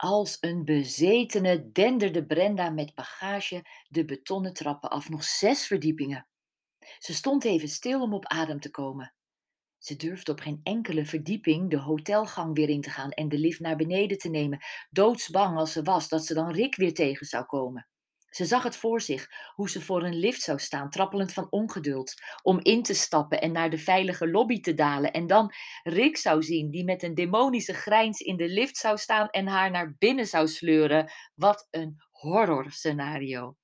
Als een bezetene denderde Brenda met bagage de betonnen trappen af, nog zes verdiepingen. Ze stond even stil om op adem te komen. Ze durfde op geen enkele verdieping de hotelgang weer in te gaan en de lift naar beneden te nemen, doodsbang als ze was dat ze dan Rick weer tegen zou komen. Ze zag het voor zich, hoe ze voor een lift zou staan, trappelend van ongeduld, om in te stappen en naar de veilige lobby te dalen. En dan Rick zou zien, die met een demonische grijns in de lift zou staan en haar naar binnen zou sleuren. Wat een horrorscenario.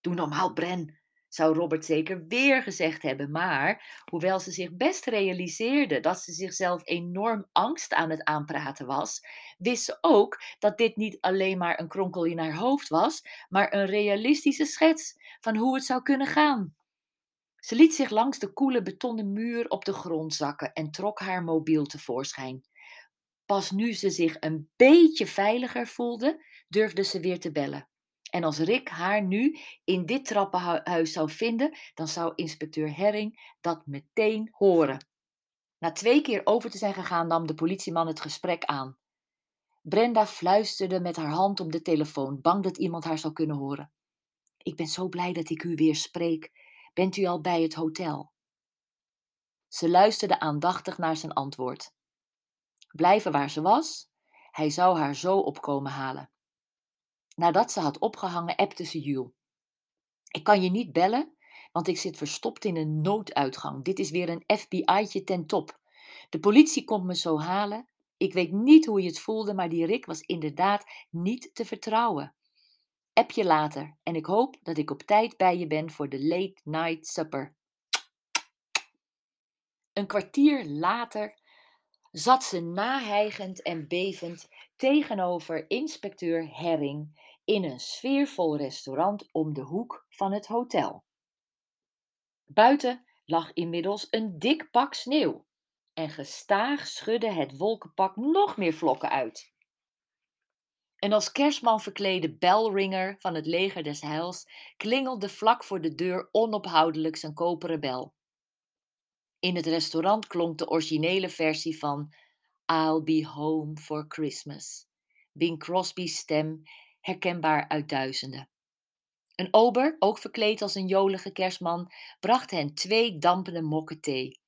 Doe normaal, Bren, zou Robert zeker weer gezegd hebben. Maar hoewel ze zich best realiseerde dat ze zichzelf enorm angst aan het aanpraten was, wist ze ook dat dit niet alleen maar een kronkel in haar hoofd was, maar een realistische schets van hoe het zou kunnen gaan. Ze liet zich langs de koele betonnen muur op de grond zakken en trok haar mobiel tevoorschijn. Pas nu ze zich een beetje veiliger voelde, durfde ze weer te bellen. En als Rick haar nu in dit trappenhuis zou vinden, dan zou inspecteur Herring dat meteen horen. Na twee keer over te zijn gegaan, nam de politieman het gesprek aan. Brenda fluisterde met haar hand op de telefoon, bang dat iemand haar zou kunnen horen. Ik ben zo blij dat ik u weer spreek. Bent u al bij het hotel? Ze luisterde aandachtig naar zijn antwoord. Blijven waar ze was, hij zou haar zo opkomen halen. Nadat ze had opgehangen, appte ze Jules. Ik kan je niet bellen, want ik zit verstopt in een nooduitgang. Dit is weer een FBI'tje ten top. De politie komt me zo halen. Ik weet niet hoe je het voelde, maar die Rick was inderdaad niet te vertrouwen. App je later en ik hoop dat ik op tijd bij je ben voor de late night supper. Een kwartier later zat ze nahijgend en bevend tegenover inspecteur Herring in een sfeervol restaurant om de hoek van het hotel. Buiten lag inmiddels een dik pak sneeuw en gestaag schudde het wolkenpak nog meer vlokken uit. En als kerstman verklede belringer van het leger des heils klingelde vlak voor de deur onophoudelijk zijn koperen bel. In het restaurant klonk de originele versie van I'll be home for Christmas. Bing Crosby's stem herkenbaar uit duizenden. Een ober, ook verkleed als een jolige kerstman, bracht hen twee dampende mokken thee.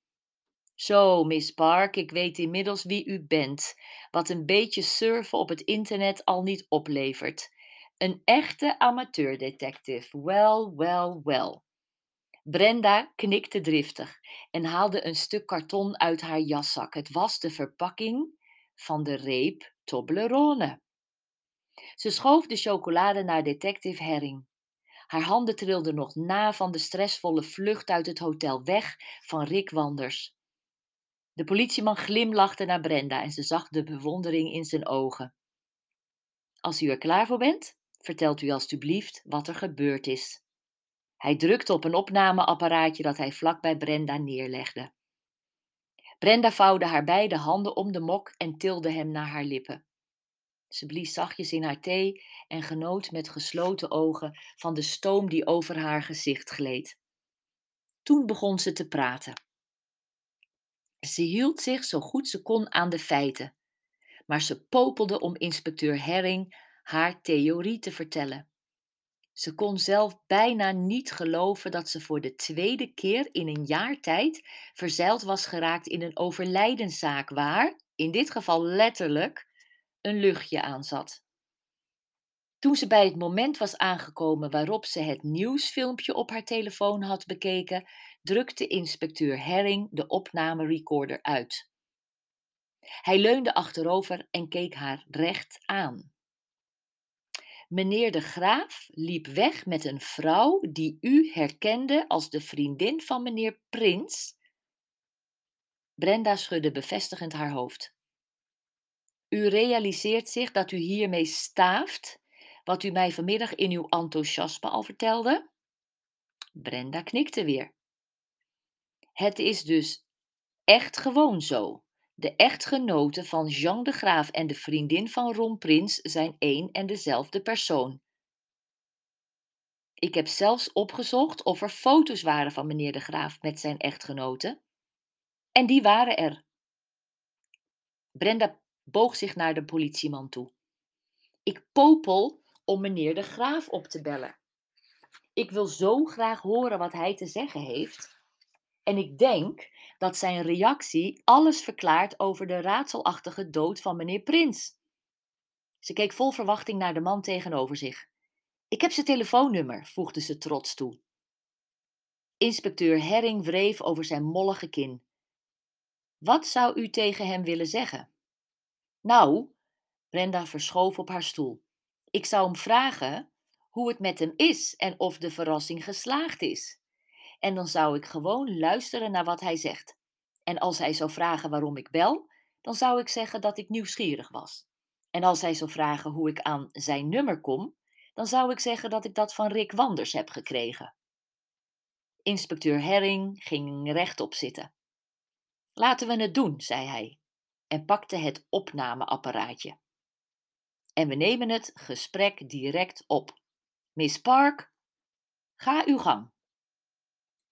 Zo, Miss Park, ik weet inmiddels wie u bent, wat een beetje surfen op het internet al niet oplevert. Een echte amateurdetective. Wel, wel, wel. Brenda knikte driftig en haalde een stuk karton uit haar jaszak. Het was de verpakking van de reep Toblerone. Ze schoof de chocolade naar detective Herring. Haar handen trilden nog na van de stressvolle vlucht uit het hotel weg van Rick Wanders. De politieman glimlachte naar Brenda en ze zag de bewondering in zijn ogen. Als u er klaar voor bent, vertelt u alstublieft wat er gebeurd is. Hij drukte op een opnameapparaatje dat hij vlak bij Brenda neerlegde. Brenda vouwde haar beide handen om de mok en tilde hem naar haar lippen. Ze blies zachtjes in haar thee en genoot met gesloten ogen van de stoom die over haar gezicht gleed. Toen begon ze te praten. Ze hield zich zo goed ze kon aan de feiten, maar ze popelde om inspecteur Herring haar theorie te vertellen. Ze kon zelf bijna niet geloven dat ze voor de tweede keer in een jaar tijd verzeild was geraakt in een overlijdenszaak waar, in dit geval letterlijk, een luchtje aan zat. Toen ze bij het moment was aangekomen waarop ze het nieuwsfilmpje op haar telefoon had bekeken, drukte inspecteur Herring de opnamerecorder uit. Hij leunde achterover en keek haar recht aan. Meneer de Graaf liep weg met een vrouw die u herkende als de vriendin van meneer Prins. Brenda schudde bevestigend haar hoofd. U realiseert zich dat u hiermee staaft wat u mij vanmiddag in uw enthousiasme al vertelde? Brenda knikte weer. Het is dus echt gewoon zo. De echtgenoten van Jean de Graaf en de vriendin van Ron Prins zijn één en dezelfde persoon. Ik heb zelfs opgezocht of er foto's waren van meneer de Graaf met zijn echtgenote. En die waren er. Brenda boog zich naar de politieman toe. Ik popel om meneer de Graaf op te bellen. Ik wil zo graag horen wat hij te zeggen heeft. En ik denk dat zijn reactie alles verklaart over de raadselachtige dood van meneer Prins. Ze keek vol verwachting naar de man tegenover zich. Ik heb zijn telefoonnummer, voegde ze trots toe. Inspecteur Herring wreef over zijn mollige kin. Wat zou u tegen hem willen zeggen? Nou, Brenda verschoof op haar stoel. Ik zou hem vragen hoe het met hem is en of de verrassing geslaagd is. En dan zou ik gewoon luisteren naar wat hij zegt. En als hij zou vragen waarom ik bel, dan zou ik zeggen dat ik nieuwsgierig was. En als hij zou vragen hoe ik aan zijn nummer kom, dan zou ik zeggen dat ik dat van Rick Wanders heb gekregen. Inspecteur Herring ging rechtop zitten. Laten we het doen, zei hij en pakte het opnameapparaatje. En we nemen het gesprek direct op. Miss Park, ga uw gang.